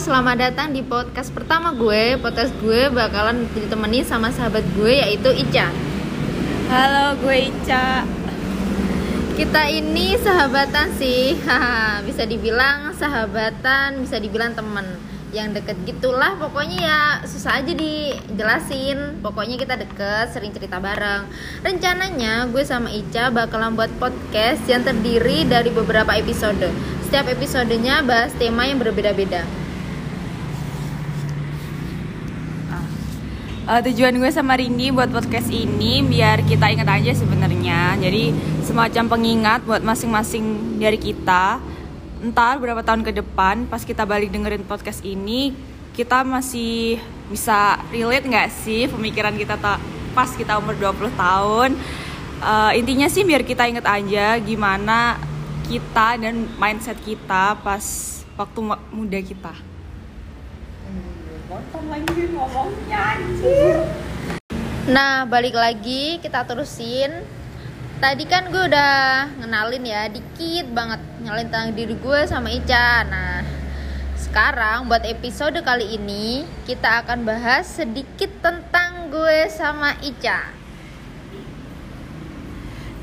selamat datang di podcast pertama gue. Podcast gue bakalan ditemani sama sahabat gue yaitu Ica. Halo, gue Ica. Kita ini sahabatan sih, bisa dibilang sahabatan, bisa dibilang temen yang deket gitulah pokoknya ya susah aja dijelasin pokoknya kita deket sering cerita bareng rencananya gue sama Ica bakalan buat podcast yang terdiri dari beberapa episode setiap episodenya bahas tema yang berbeda-beda Uh, tujuan gue sama Rindy buat podcast ini biar kita ingat aja sebenarnya. Jadi semacam pengingat buat masing-masing dari kita. Ntar berapa tahun ke depan pas kita balik dengerin podcast ini, kita masih bisa relate nggak sih pemikiran kita pas kita umur 20 tahun. Uh, intinya sih biar kita inget aja gimana kita dan mindset kita pas waktu muda kita lagi ngomongnya Nah, balik lagi kita terusin. Tadi kan gue udah ngenalin ya dikit banget nyalin tentang diri gue sama Ica. Nah, sekarang buat episode kali ini kita akan bahas sedikit tentang gue sama Ica.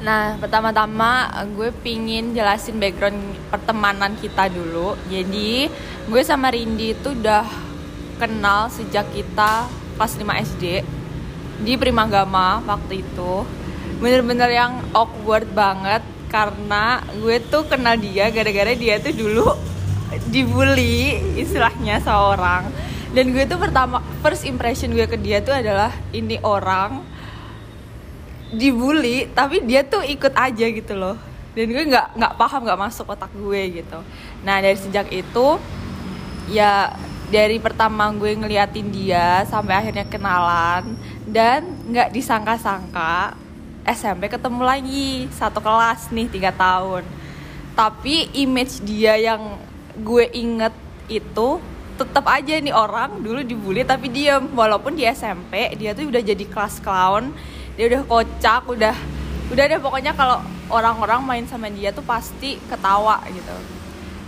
Nah, pertama-tama gue pingin jelasin background pertemanan kita dulu. Jadi, gue sama Rindy itu udah kenal sejak kita pas 5 SD di Primagama waktu itu. Bener-bener yang awkward banget karena gue tuh kenal dia gara-gara dia tuh dulu dibully istilahnya seorang. Dan gue tuh pertama first impression gue ke dia tuh adalah ini orang dibully tapi dia tuh ikut aja gitu loh. Dan gue nggak nggak paham nggak masuk otak gue gitu. Nah dari sejak itu ya dari pertama gue ngeliatin dia sampai akhirnya kenalan dan nggak disangka-sangka SMP ketemu lagi satu kelas nih tiga tahun. Tapi image dia yang gue inget itu tetap aja nih orang dulu dibully tapi dia walaupun di SMP dia tuh udah jadi kelas clown dia udah kocak udah udah deh. Pokoknya kalau orang-orang main sama dia tuh pasti ketawa gitu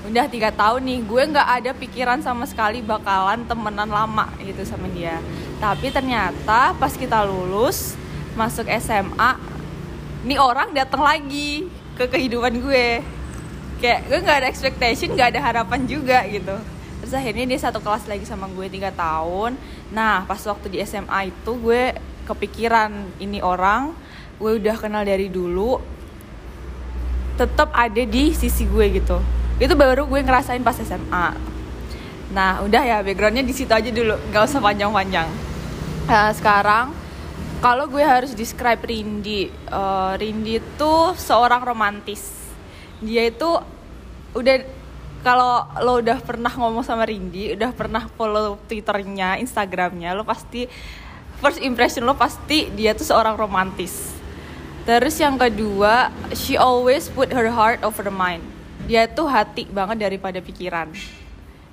udah tiga tahun nih gue nggak ada pikiran sama sekali bakalan temenan lama gitu sama dia. Tapi ternyata pas kita lulus masuk SMA nih orang datang lagi ke kehidupan gue. Kayak gue nggak ada expectation nggak ada harapan juga gitu. Terus akhirnya dia satu kelas lagi sama gue tiga tahun. Nah pas waktu di SMA itu gue kepikiran ini orang gue udah kenal dari dulu tetap ada di sisi gue gitu itu baru gue ngerasain pas SMA nah udah ya backgroundnya di situ aja dulu. Nggak usah panjang-panjang. Nah, sekarang kalau gue harus describe Rindy uh, Rindy itu seorang romantis. Dia itu udah kalau lo udah pernah ngomong sama Rindy udah pernah follow twitternya instagramnya lo pasti first impression lo pasti dia tuh seorang romantis. Terus yang kedua she always put her heart over the mind dia tuh hati banget daripada pikiran.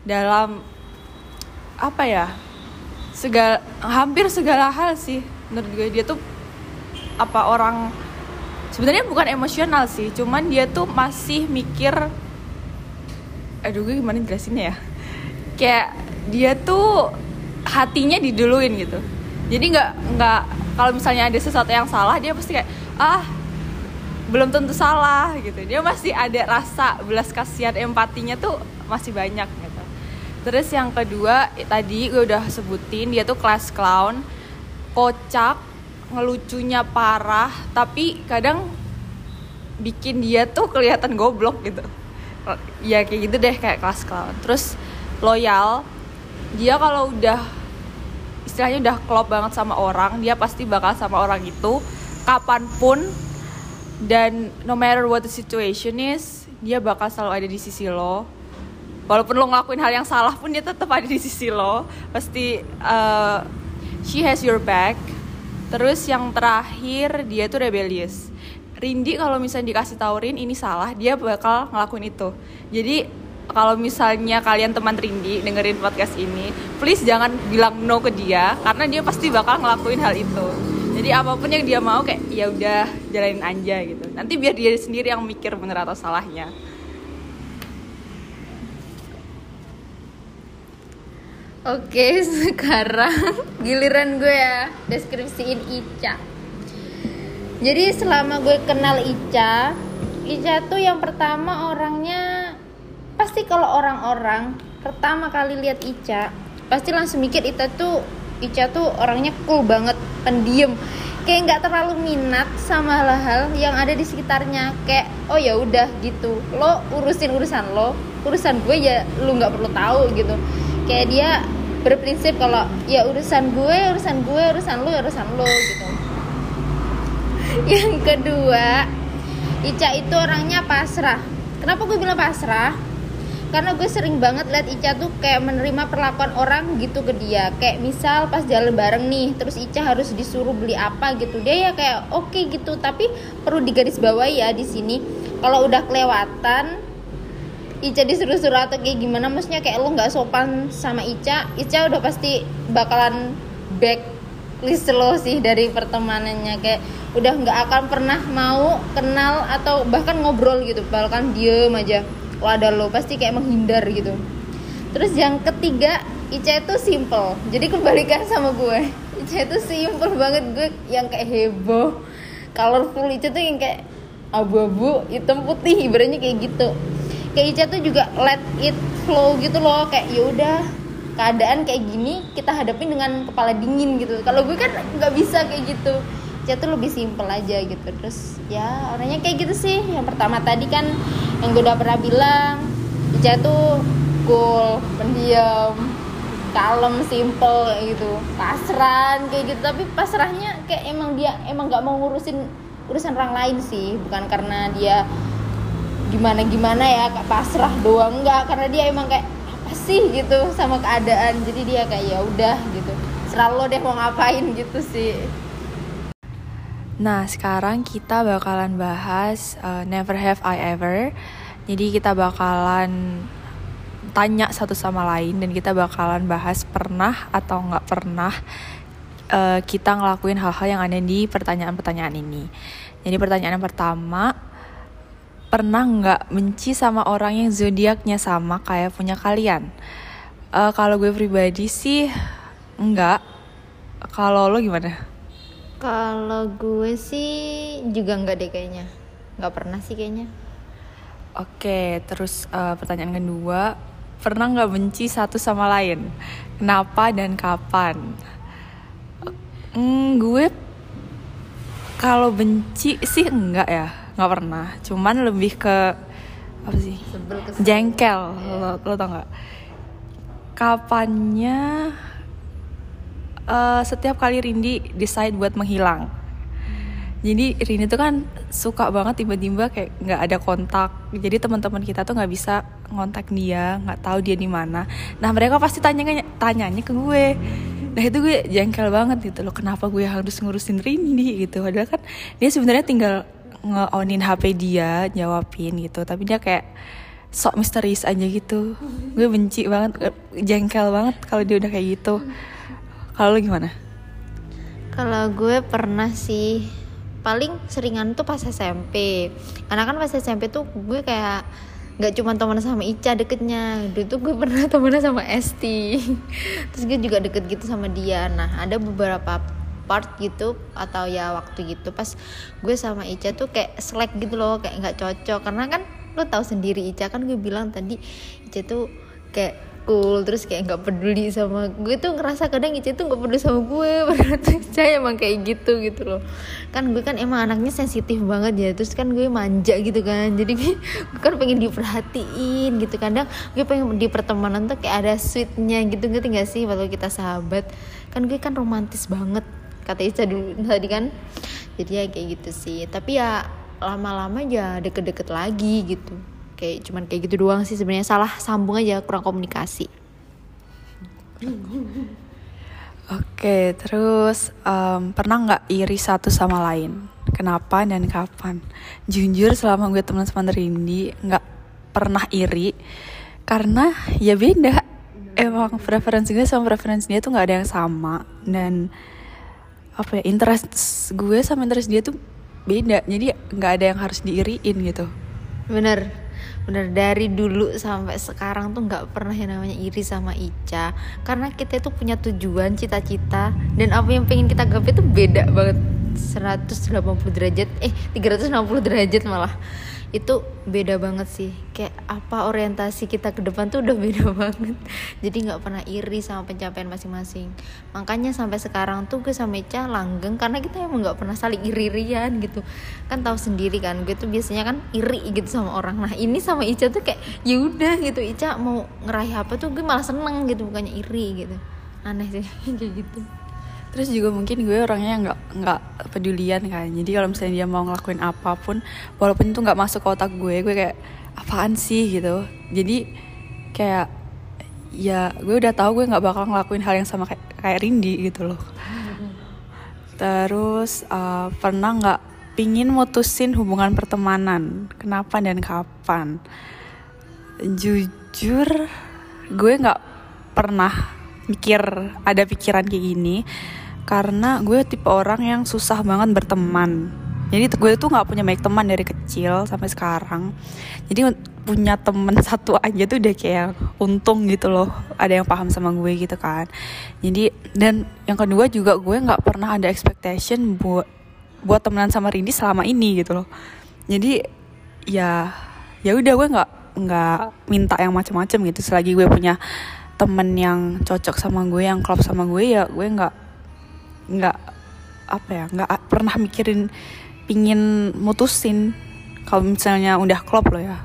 Dalam apa ya segala hampir segala hal sih menurut gue. Dia tuh apa orang sebenarnya bukan emosional sih cuman dia tuh masih mikir aduh gue gimana jelasinnya ya? Kayak dia tuh hatinya diduluin gitu. Jadi nggak nggak kalau misalnya ada sesuatu yang salah dia pasti kayak ah belum tentu salah gitu. Dia masih ada rasa belas kasihan empatinya tuh masih banyak gitu. Terus yang kedua tadi gue udah sebutin dia tuh kelas clown kocak ngelucunya parah tapi kadang bikin dia tuh kelihatan goblok gitu. Ya kayak gitu deh kayak kelas clown. Terus loyal dia kalau udah istilahnya udah klop banget sama orang dia pasti bakal sama orang itu. Kapan pun dan no matter what the situation is dia bakal selalu ada di sisi lo. Walaupun lo ngelakuin hal yang salah pun dia tetap ada di sisi lo. Pasti uh, she has your back. Terus yang terakhir dia tuh rebellious. Rindy kalau misalnya dikasih taurin ini salah dia bakal ngelakuin itu. Jadi kalau misalnya kalian teman Rindy dengerin podcast ini please jangan bilang no ke dia karena dia pasti bakal ngelakuin hal itu jadi apa pun yang dia mau kayak ya udah jalanin aja gitu nanti biar dia sendiri yang mikir bener atau salahnya Oke, sekarang giliran gue ya deskripsiin Ica. Jadi selama gue kenal Ica, Ica tuh yang pertama orangnya pasti kalau orang-orang pertama kali lihat Ica pasti langsung mikir Ica tuh Ica tuh orangnya cool banget, pendiam. Kayak nggak terlalu minat sama hal-hal yang ada di sekitarnya. Kayak oh ya udah gitu. Lo urusin urusan lo, urusan gue ya lu nggak perlu tahu gitu. Kayak dia berprinsip kalau ya urusan gue urusan gue urusan lu urusan lu gitu yang kedua Ica itu orangnya pasrah kenapa gue bilang pasrah karena gue sering banget liat Ica tuh kayak menerima perlakuan orang gitu ke dia. Kayak misal pas jalan bareng nih terus Ica harus disuruh beli apa gitu. Dia ya kayak oke okay gitu tapi perlu digarisbawahi ya di sini. Kalau udah kelewatan Ica disuruh-suruh atau kayak gimana maksudnya kayak lo nggak sopan sama Ica Ica udah pasti bakalan back list lo sih dari pertemanannya. Kayak udah nggak akan pernah mau kenal atau bahkan ngobrol gitu bahkan diem aja ada lo pasti kayak menghindar gitu. Terus yang ketiga Ica itu simple. Jadi kebalikan sama gue. Ica itu simple banget. Gue yang kayak heboh colorful. Ica tuh yang kayak abu-abu hitam putih ibaratnya kayak gitu. Kayak Ica tuh juga let it flow gitu loh. Kayak ya udah keadaan kayak gini kita hadapin dengan kepala dingin gitu. Kalau gue kan nggak bisa kayak gitu. Ica tuh lebih simple aja gitu. Terus ya orangnya kayak gitu sih. Yang pertama tadi kan yang gue udah pernah bilang Ica tuh cool pendiam kalem simple gitu. Pasrah kayak gitu. Tapi pasrahnya kayak emang dia emang nggak mau ngurusin urusan orang lain sih. Bukan karena dia gimana gimana ya pasrah doang. Enggak karena dia emang kayak apa sih? gitu sama keadaan. Jadi dia kayak ya udah gitu. Selalu deh mau ngapain gitu sih Nah, sekarang kita bakalan bahas uh, Never Have I Ever. Jadi kita bakalan tanya satu sama lain dan kita bakalan bahas pernah atau nggak pernah uh, kita ngelakuin hal-hal yang ada di pertanyaan-pertanyaan ini. Jadi pertanyaan yang pertama, pernah nggak benci sama orang yang zodiaknya sama kayak punya kalian? Uh, kalau gue pribadi sih enggak. Kalau lo gimana? Kalau gue sih juga nggak deh kayaknya nggak pernah sih kayaknya Oke, terus uh, pertanyaan kedua, pernah nggak benci satu sama lain? Kenapa dan kapan? Hmm, gue kalau benci sih enggak ya, nggak pernah. Cuman lebih ke apa sih? Jengkel, lo, lo tau nggak? Kapannya eh, setiap kali Rindi decide buat menghilang. Jadi Rini tuh kan suka banget tiba-tiba kayak nggak ada kontak. Jadi teman-teman kita tuh nggak bisa ngontak dia, nggak tahu dia di mana. Nah mereka pasti tanya tanyanya ke gue. Nah itu gue jengkel banget gitu loh. Kenapa gue harus ngurusin Rini gitu? Padahal kan dia sebenarnya tinggal nge-onin HP dia, jawabin gitu. Tapi dia kayak sok misterius aja gitu. Gue benci banget, jengkel banget kalau dia udah kayak gitu. Kalau lu gimana? Kalau gue pernah sih paling seringan tuh pas SMP. Karena kan pas SMP tuh gue kayak nggak cuma teman sama Ica deketnya dulu tuh gue pernah temenan sama Esti terus gue juga deket gitu sama dia nah ada beberapa part gitu atau ya waktu gitu pas gue sama Ica tuh kayak selek gitu loh kayak nggak cocok karena kan lo tahu sendiri Ica kan gue bilang tadi Ica tuh kayak cool terus kayak nggak peduli sama gue tuh ngerasa kadang Ica tuh nggak peduli sama gue tuh Ica emang kayak gitu gitu loh. Kan gue kan emang anaknya sensitif banget ya terus kan gue manja gitu kan. Jadi gue, gue kan pengen diperhatiin gitu. Kadang gue pengen di pertemanan tuh kayak ada sweetnya gitu gitu gak sih? Waktu kita sahabat kan gue kan romantis banget kata Ica dulu tadi kan. Jadi ya kayak gitu sih. Tapi ya lama-lama ya deket-deket lagi gitu kayak cuman kayak gitu doang sih sebenarnya salah sambung aja kurang komunikasi Oke, terus em, pernah nggak iri satu sama lain? Kenapa dan kapan? Jujur selama gue teman sama Rindi nggak pernah iri karena ya beda. Emang preferensi gue sama preferensi dia tuh nggak ada yang sama dan apa ya interest gue sama interest dia tuh beda. Jadi nggak ada yang harus diiriin gitu. bener bener dari dulu sampai sekarang tuh nggak pernah yang namanya iri sama Ica. Karena kita itu punya tujuan cita-cita dan apa yang pengen kita gapai itu beda banget. 180 derajat eh 360 derajat malah itu beda banget sih. Kayak apa orientasi kita ke depan tuh udah beda banget. Jadi nggak pernah iri sama pencapaian masing-masing. Makanya sampai sekarang tuh gue sama Ica langgeng karena kita emang nggak pernah saling iri-irian gitu. Kan tahu sendiri kan gue tuh biasanya kan iri gitu sama orang. Nah ini sama Ica tuh kayak yaudah gitu. Ica mau ngeraih apa tuh gue malah seneng gitu bukannya iri gitu. Aneh sih kayak gitu terus juga mungkin gue orangnya nggak nggak pedulian kan. Jadi kalau misalnya dia mau ngelakuin apa pun walaupun itu nggak masuk ke otak gue gue kayak apaan sih? gitu. Jadi kayak ya gue udah tahu gue nggak bakal ngelakuin hal yang sama kayak kayak Rindy gitu loh. Terus uh, pernah nggak pingin mutusin hubungan pertemanan? Kenapa dan kapan? Jujur gue nggak pernah mikir ada pikiran kayak gini karena gue tipe orang yang susah banget berteman. Jadi gue tuh nggak punya banyak teman dari kecil sampai sekarang. Jadi punya temen satu aja tuh udah kayak untung gitu loh. Ada yang paham sama gue gitu kan. Jadi dan yang kedua juga gue nggak pernah ada expectation buat buat temenan sama Rindy selama ini gitu loh. Jadi ya ya udah gue nggak nggak minta yang macam-macam gitu. Selagi gue punya temen yang cocok sama gue yang klop sama gue ya gue nggak nggak apa ya nggak pernah mikirin pingin mutusin kalau misalnya udah klop lo ya.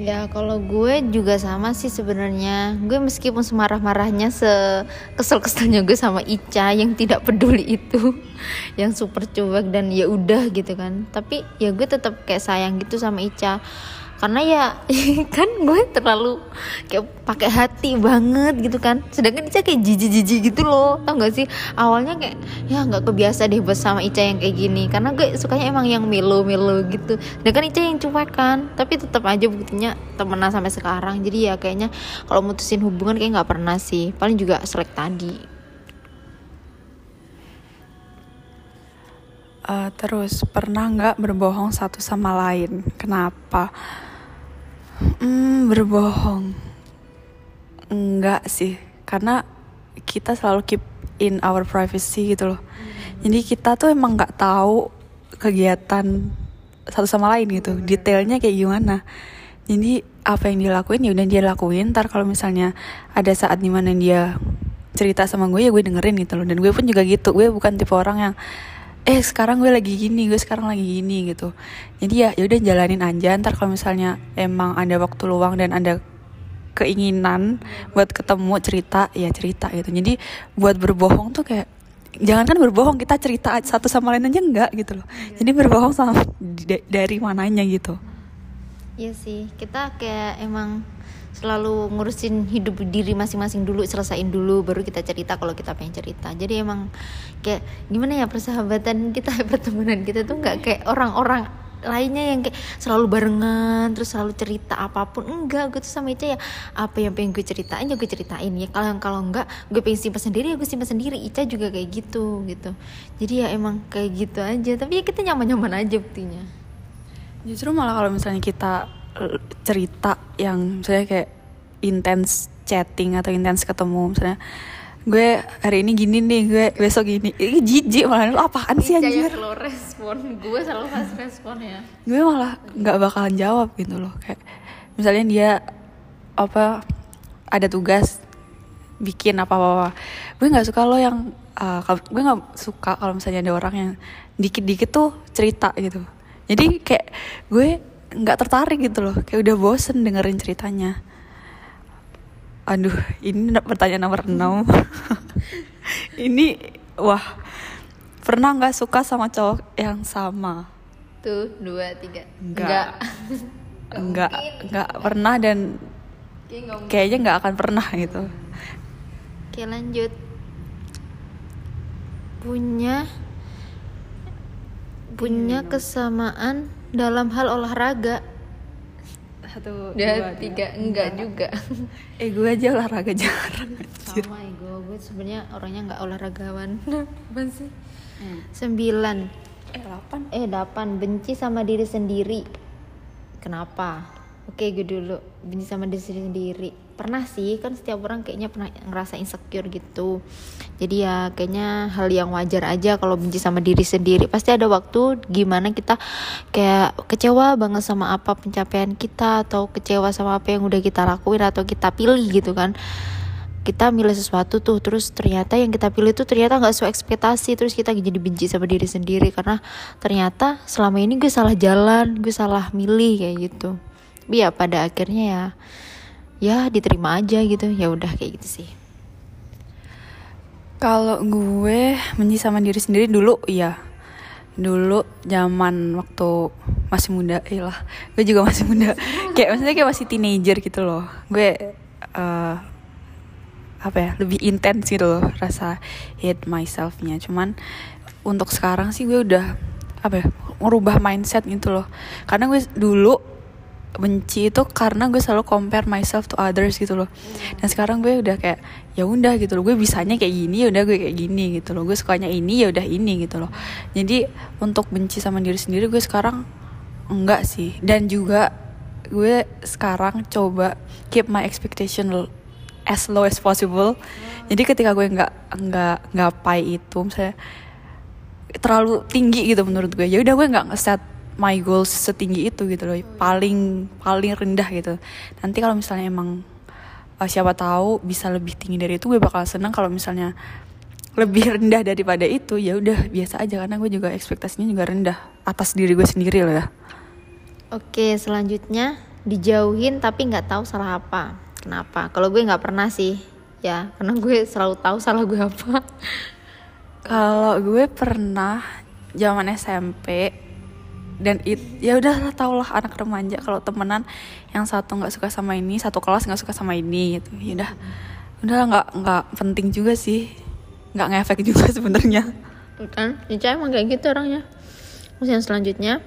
Ya kalau gue juga sama sih sebenarnya. Gue meskipun semarah-marahnya Sekesel-keselnya gue sama Ica Yang tidak peduli itu Yang super cuek dan ya udah gitu kan. Tapi ya gue tetap kayak sayang gitu sama Ica karena ya kan gue terlalu kayak pakai hati banget gitu kan. Sedangkan Ica kayak jijik-jijik gitu loh tau gak sih? Awalnya kayak ya nggak kebiasa deh bos sama Ica yang kayak gini. Karena gue sukanya emang yang melo-melo gitu. Sedangkan Ica yang cuek kan tapi tetap aja buktinya temenan sampai sekarang. Jadi ya kayaknya kalau mutusin hubungan kayak nggak pernah sih. Paling juga selek tadi. Uh, terus pernah nggak berbohong satu sama lain? Kenapa Hmm, berbohong. Enggak sih, karena kita selalu keep in our privacy gitu loh. Jadi kita tuh emang nggak tahu kegiatan satu sama lain gitu, detailnya kayak gimana. Jadi apa yang dia lakuin ya udah dia lakuin. Ntar kalau misalnya ada saat di mana dia cerita sama gue ya gue dengerin gitu loh. Dan gue pun juga gitu. Gue bukan tipe orang yang eh sekarang gue lagi gini gue sekarang lagi gini gitu. Jadi ya ya udah jalanin aja. Ntar kalau misalnya emang ada waktu luang dan ada keinginan buat ketemu cerita ya cerita gitu. Jadi buat berbohong tuh kayak jangan kan berbohong kita cerita satu sama lain aja enggak gitu loh. Jadi berbohong sama dari mananya gitu. Iya sih kita kayak emang selalu ngurusin hidup diri masing-masing dulu selesaiin dulu baru kita cerita kalau kita pengen cerita. Jadi emang kayak gimana ya persahabatan kita pertemanan kita tuh nggak kayak orang-orang lainnya yang kayak selalu barengan terus selalu cerita apa pun. Enggak gue tuh sama Ica ya apa yang pengen gue ceritain ya gue ceritain ya. Kalau kalau enggak gue pengen simpan sendiri ya gue simpan sendiri. Ica juga kayak gitu gitu. Jadi ya emang kayak gitu aja. Tapi ya kita nyaman-nyaman aja buktinya. Justru malah kalau misalnya kita cerita yang misalnya kayak intens chatting atau intens ketemu. Misalnya gue hari ini gini nih gue besok gini. Ini jijik malah lu apaan sih anjir? lo respon gue selalu kasih respon ya. Gue malah nggak bakalan jawab gitu loh. Kayak misalnya dia apa ada tugas bikin apa apa, gue nggak suka lo yang uh, gue nggak suka kalau misalnya ada orang yang dikit-dikit tuh cerita gitu. Jadi kayak gue nggak tertarik gitu loh. Kayak udah bosen dengerin ceritanya. Aduh ini pertanyaan nomor 6 ini wah pernah nggak suka sama cowok yang sama? Tuh dua tiga. Enggak enggak enggak pernah dan kayaknya nggak akan pernah gitu. Oke lanjut. Punya punya kesamaan dalam hal olahraga. Satu dua, tiga. enggak juga. Eh gue aja olahraga jarang sama ya gue gue sebenarnya orangnya nggak olahragawan. Apa sih? Hmm. sembilan. Eh delapan. Eh delapan. Benci sama diri sendiri. Kenapa? Oke gue dulu. Benci sama diri sendiri pernah sih kan setiap orang kayaknya pernah ngerasa insecure gitu. Jadi ya kayaknya hal yang wajar aja kalau benci sama diri sendiri. Pasti ada waktu gimana kita kayak kecewa banget sama apa pencapaian kita atau kecewa sama apa yang udah kita lakuin atau kita pilih gitu kan. Kita milih sesuatu tuh terus ternyata yang kita pilih tuh ternyata nggak sesuai ekspektasi terus kita jadi benci sama diri sendiri. Karena ternyata selama ini gue salah jalan gue salah milih kayak gitu. Tapi ya pada akhirnya ya ya diterima aja gitu. Ya udah kayak gitu sih. Kalau gue benci sama diri sendiri dulu iya. Dulu zaman waktu masih muda lah gue juga masih muda. Kayak maksudnya kayak masih teenager gitu loh. Gue uh, apa ya lebih intens gitu loh. Rasa hate myselfnya. Cuman untuk sekarang sih gue udah apa ya merubah mindset gitu loh. Karena gue dulu benci itu karena gue selalu compare myself to others gitu loh. Dan sekarang gue udah kayak ya udah gitu loh. Gue bisanya kayak gini ya udah gue kayak gini gitu loh. Gue sukanya ini ya udah ini gitu loh. Jadi untuk benci sama diri sendiri gue sekarang enggak sih. Dan juga gue sekarang coba keep my expectation as low as possible. Jadi ketika gue nggak nggak ngapai itu misalnya terlalu tinggi gitu menurut gue ya udah gue nggak ngeset my goals setinggi itu gitu loh. Paling paling rendah gitu. Nanti kalau misalnya emang uh, siapa tahu bisa lebih tinggi dari itu gue bakal senang kalau misalnya lebih rendah daripada itu. Ya udah biasa aja. Karena gue juga ekspektasinya juga rendah atas diri gue sendiri loh ya. Oke selanjutnya. Dijauhin tapi nggak tahu salah apa. Kenapa? Kalau gue nggak pernah sih. Ya karena gue selalu tahu salah gue apa. Kalau gue pernah zaman SMP dan it ya udahlah tau lah anak remaja kalau temenan yang satu nggak suka sama ini satu kelas nggak suka sama ini gitu. Ya udah udah nggak nggak penting juga sih. Nggak ngefek juga sebenarnya. Kan Ica emang kayak gitu orangnya. Terus yang selanjutnya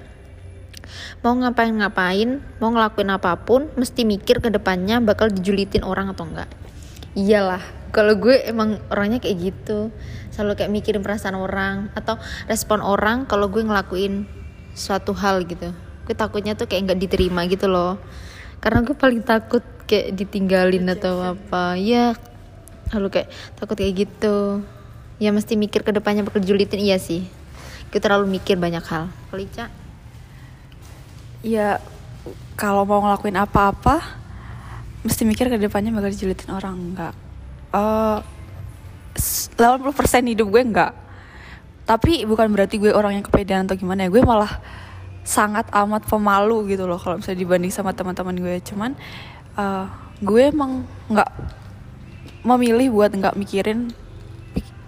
mau ngapain-ngapain mau ngelakuin apa pun mesti mikir ke depannya bakal dijulitin orang atau enggak iyalah kalau gue emang orangnya kayak gitu. Selalu kayak mikirin perasaan orang atau respon orang kalau gue ngelakuin suatu hal gitu. Gue takutnya tuh kayak nggak diterima gitu loh. Karena gue paling takut kayak ditinggalin atau apa. Ya lalu kayak takut kayak gitu. Ya mesti mikir ke depannya bakal julitin iya sih. Gue terlalu mikir banyak hal. Kalau Ica ya kalau mau ngelakuin apa-apa mesti mikir ke depannya bakal julitin orang. Enggak uh, 80% hidup gue enggak tapi bukan berarti gue orang yang kepedean atau gimana ya. Gue malah sangat amat pemalu gitu loh kalau misalnya dibanding sama teman-teman gue. Cuman uh, gue emang nggak memilih buat nggak mikirin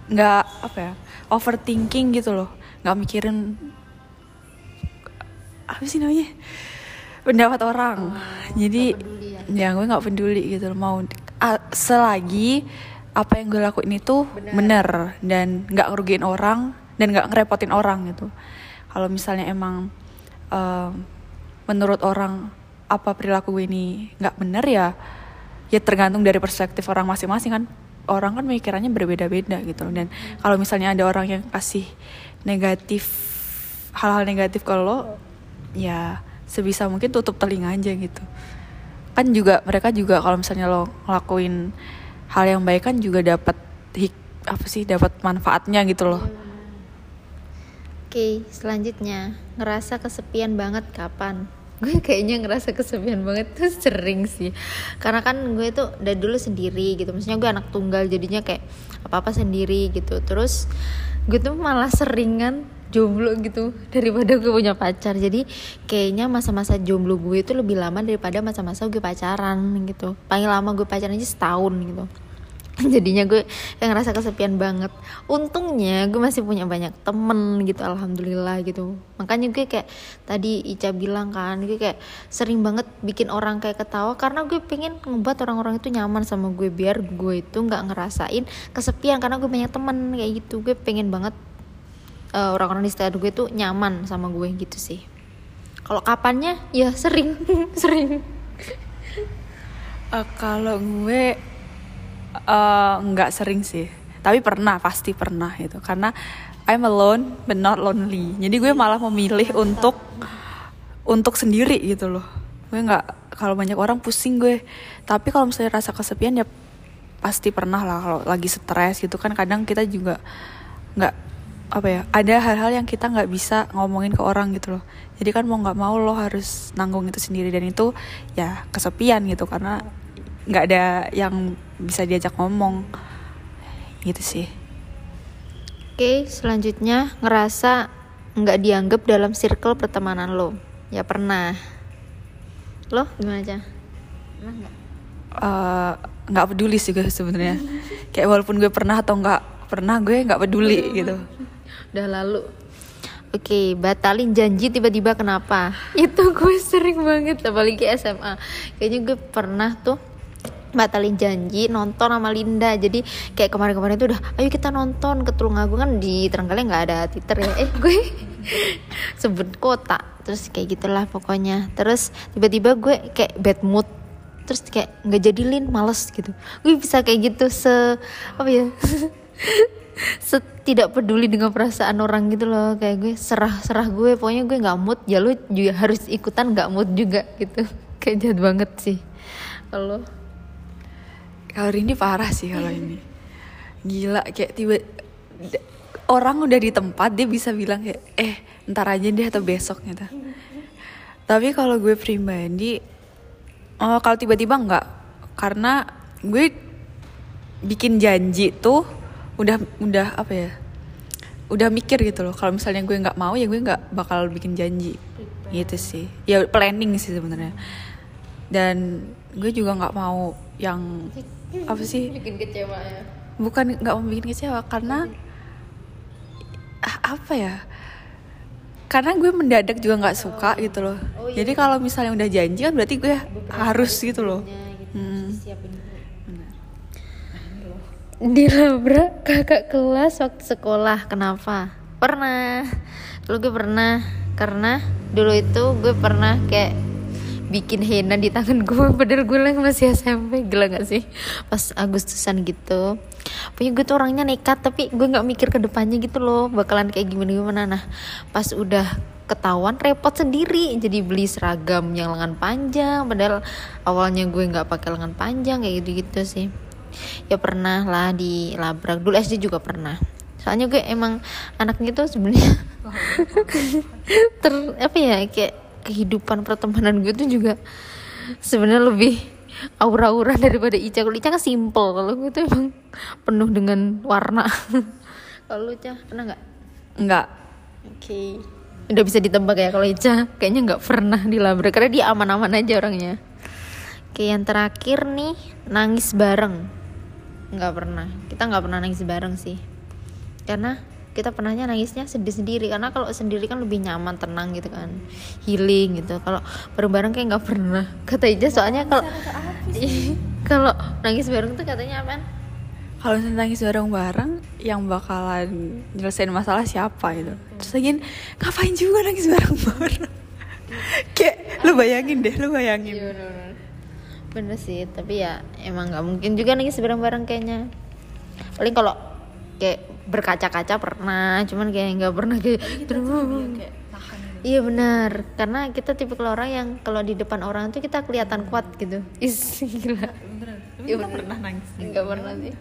nggak apa ya overthinking gitu loh. Nggak mikirin apa sih namanya? Pendapat orang. Oh, jadi ya. ya gue nggak peduli gitu loh. Mau uh, selagi apa yang gue lakuin itu bener dan nggak ngerugiin orang dan nggak ngerepotin orang gitu. Kalau misalnya emang uh, menurut orang apa perilaku gue ini nggak bener ya ya tergantung dari perspektif orang masing-masing kan. Orang kan mikirannya berbeda-beda gitu dan kalau misalnya ada orang yang kasih negatif hal-hal negatif ke lo ya sebisa mungkin tutup telinga aja gitu. Kan juga mereka juga kalau misalnya lo ngelakuin hal yang baik kan juga dapat hik apa sih dapat manfaatnya gitu loh Oke, selanjutnya ngerasa kesepian banget kapan? Gue kayaknya ngerasa kesepian banget tuh sering sih. Karena kan gue tuh dari dulu sendiri gitu. Maksudnya gue anak tunggal jadinya kayak apa-apa sendiri gitu. Terus gue tuh malah seringan jomblo gitu daripada gue punya pacar. Jadi kayaknya masa-masa jomblo gue itu lebih lama daripada masa-masa gue pacaran gitu. Paling lama gue pacaran aja setahun gitu. jadinya gue ngerasa kesepian banget. Untungnya gue masih punya banyak temen gitu alhamdulillah gitu. Makanya gue kayak tadi Ica bilang kan gue kayak sering banget bikin orang kayak ketawa karena gue pengen ngebuat orang-orang itu nyaman sama gue biar gue itu nggak ngerasain kesepian karena gue banyak temen kayak gitu. Gue pengen banget uh, orang-orang di sekitar gue tuh nyaman sama gue gitu sih. Kalau kapannya? Ya sering. Sering. Uh, kalau gue uh, nggak sering sih. Tapi pernah pasti pernah gitu. Karena I'm alone but not lonely. Jadi gue malah memilih untuk untuk sendiri gitu loh. Gue nggak kalau banyak orang pusing gue. Tapi kalau misalnya rasa kesepian ya pasti pernah lah. Kalau lagi stres gitu kan kadang kita juga nggak apa ya ada hal-hal yang kita nggak bisa ngomongin ke orang gitu loh. Jadi kan mau nggak mau lo harus nanggung itu sendiri. Dan itu ya kesepian gitu. Karena nggak ada yang bisa diajak ngomong gitu sih Oke, selanjutnya ngerasa nggak dianggap dalam circle pertemanan lo. Ya pernah. Lo gimana aja? Pernah nggak? Eh, nggak peduli sih gue sebenarnya kayak walaupun gue pernah atau nggak pernah gue nggak peduli gitu Udah lalu. Oke, batalin janji tiba-tiba kenapa? Itu gue sering banget apalagi SMA. Kayaknya gue pernah tuh batalin janji nonton sama Linda. Jadi kayak kemarin-kemarin itu udah ayo kita nonton. Ke Tulungagung kan di Trenggalek nggak ada titer ya. Eh gue sebut kota. Terus kayak gitulah pokoknya. Terus tiba-tiba gue kayak bad mood. Terus kayak nggak jadi lin males gitu. Gue bisa kayak gitu se apa ya tidak peduli dengan perasaan orang gitu loh. Kayak gue serah serah gue. Pokoknya gue nggak mood ya lu juga harus ikutan nggak mood juga gitu. Kayak jahat banget sih. Kalau kalau ini parah sih kalau ini. Gila kayak tiba orang udah di tempat dia bisa bilang kayak eh ntar aja deh atau besok gitu. Tapi kalau gue pribadi oh kalau tiba-tiba enggak karena gue bikin janji tuh udah udah apa ya udah mikir gitu loh. Kalau misalnya gue nggak mau ya gue nggak bakal bikin janji. Gitu sih. Ya planning sih sebenarnya. Dan gue juga nggak mau yang apa sih? Bikin kecewa ya. Bukan nggak mau bikin kecewa karena ah, apa ya? Karena gue mendadak juga nggak suka gitu loh. Oh, iya. jadi kalau misalnya udah janji kan berarti gue harus gitu loh. gitu, Hmm. siapin dulu. dilabrak kakak kelas waktu sekolah kenapa? Pernah. Dulu gue pernah karena dulu itu gue pernah kayak bikin henna di tangan gue padahal gue lagi masih SMP gila gak sih? Pas Agustusan gitu. Pokoknya gue tuh orangnya nekat tapi gue nggak mikir ke depannya gitu loh bakalan kayak gimana gimana nah pas udah ketahuan repot sendiri. Jadi beli seragam yang lengan panjang padahal awalnya gue nggak pakai lengan panjang kayak gitu gitu sih. Ya pernah lah di labrak dulu SD juga pernah. Soalnya gue emang anaknya tuh sebenarnya ter apa ya kayak kehidupan pertemanan gue tuh juga sebenarnya lebih aura-aura daripada Ica. Kalau Ica kan simple kalau gue tuh emang penuh dengan warna. Kalau lu Ica pernah nggak? Nggak. Oke. Udah bisa ditebak ya kalau Ica. Kayaknya nggak pernah dilabrak karena dia aman-aman aja orangnya. Oke yang terakhir nih nangis bareng. Nggak pernah. Kita nggak pernah nangis bareng sih. Karena kita pernahnya nangisnya sedih sendiri karena kalau sendiri kan lebih nyaman tenang gitu kan healing gitu. Kalau bareng-bareng kayak nggak pernah kata Ija soalnya kalau kalau nangis bareng tuh katanya apaan kalau misalnya nangis bareng-bareng yang bakalan nyelesain masalah siapa gitu. Terus lagi ngapain juga nangis bareng-bareng kayak lu bayangin deh lu bayangin. Iya bener, bener sih tapi ya emang nggak mungkin juga nangis bareng-bareng kayaknya. Paling kalau kayak berkaca-kaca pernah cuman kayak nggak pernah kayak iya benar. Karena kita tipe orang yang kalau di depan orang tuh kita kelihatan kuat gitu. Is gila. Iya pernah nangis nggak pernah sih.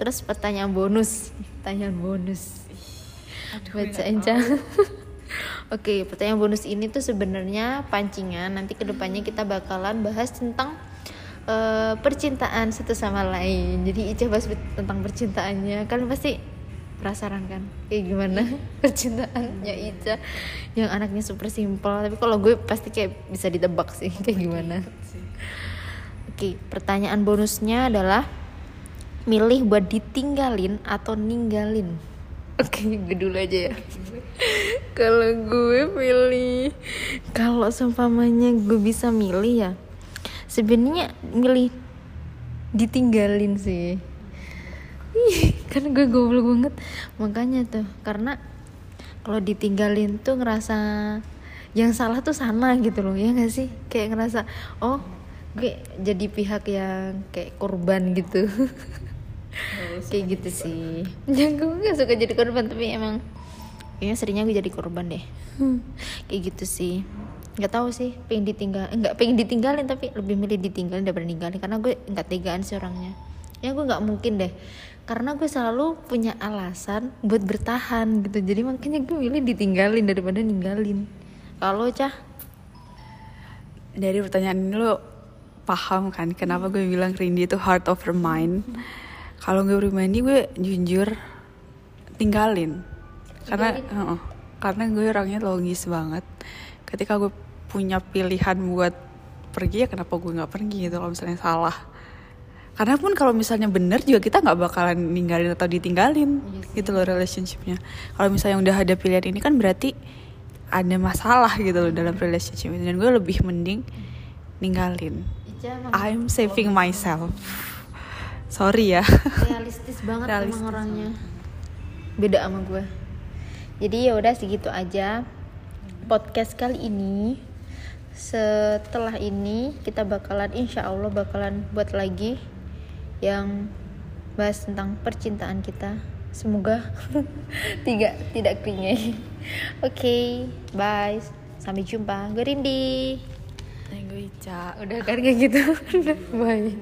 Terus pertanyaan bonus. Pertanyaan bonus. Bacain Cang. Oke, pertanyaan bonus ini tuh sebenarnya pancingan. Nanti ke depannya kita bakalan bahas tentang eh, percintaan satu sama lain. Jadi Ica bahas tentang percintaannya. Kalian pasti penasaran kan? Kayak gimana percintaannya Ica yang anaknya super simpel. Tapi kalau gue pasti kayak bisa ditebak sih kayak gimana. Oke, pertanyaan bonusnya adalah milih buat ditinggalin atau ninggalin. Oke, gue dulu aja ya. kalau gue pilih, kalau seumpamanya gue bisa milih ya, sebenarnya milih ditinggalin sih. Ih, karena gue goblok banget, makanya tuh karena kalau ditinggalin tuh ngerasa yang salah tuh sana gitu loh ya gak sih? Kayak ngerasa oh gue jadi pihak yang kayak korban gitu. Kayak gitu sih. ya gue gak suka jadi korban tapi emang kayaknya seringnya gue jadi korban deh. Kayak gitu sih nggak tahu sih pengen ditinggal nggak pengen ditinggalin tapi lebih milih ditinggalin daripada ninggalin karena gue nggak tegaan sih orangnya. Ya gue nggak mungkin deh karena gue selalu punya alasan buat bertahan gitu. Jadi makanya gue milih ditinggalin daripada ninggalin. Kalau cah? Dari pertanyaan ini lo paham kan kenapa gue bilang Rindy itu heart of the mind? Kalau gue pribadi gue jujur tinggalin. Karena uh, karena gue orangnya logis banget ketika gue punya pilihan buat pergi ya kenapa gue nggak pergi gitu kalau misalnya salah? Karena pun kalau misalnya bener juga kita nggak bakalan ninggalin atau ditinggalin Yes, gitu loh relationshipnya. Kalau misalnya udah ada pilihan ini kan berarti ada masalah gitu loh dalam relationship ini dan gue lebih mending ninggalin. Emang I'm saving myself. Sorry ya. Realistis banget Realistis emang orangnya beda sama gue. Jadi ya udah segitu aja podcast kali ini. Setelah ini kita bakalan insya Allah bakalan buat lagi yang bahas tentang percintaan kita. Semoga tidak tidak klingai oke bye. Sampai jumpa. Gue Rindi. Gue Ica. Udah kan kayak gitu. Bye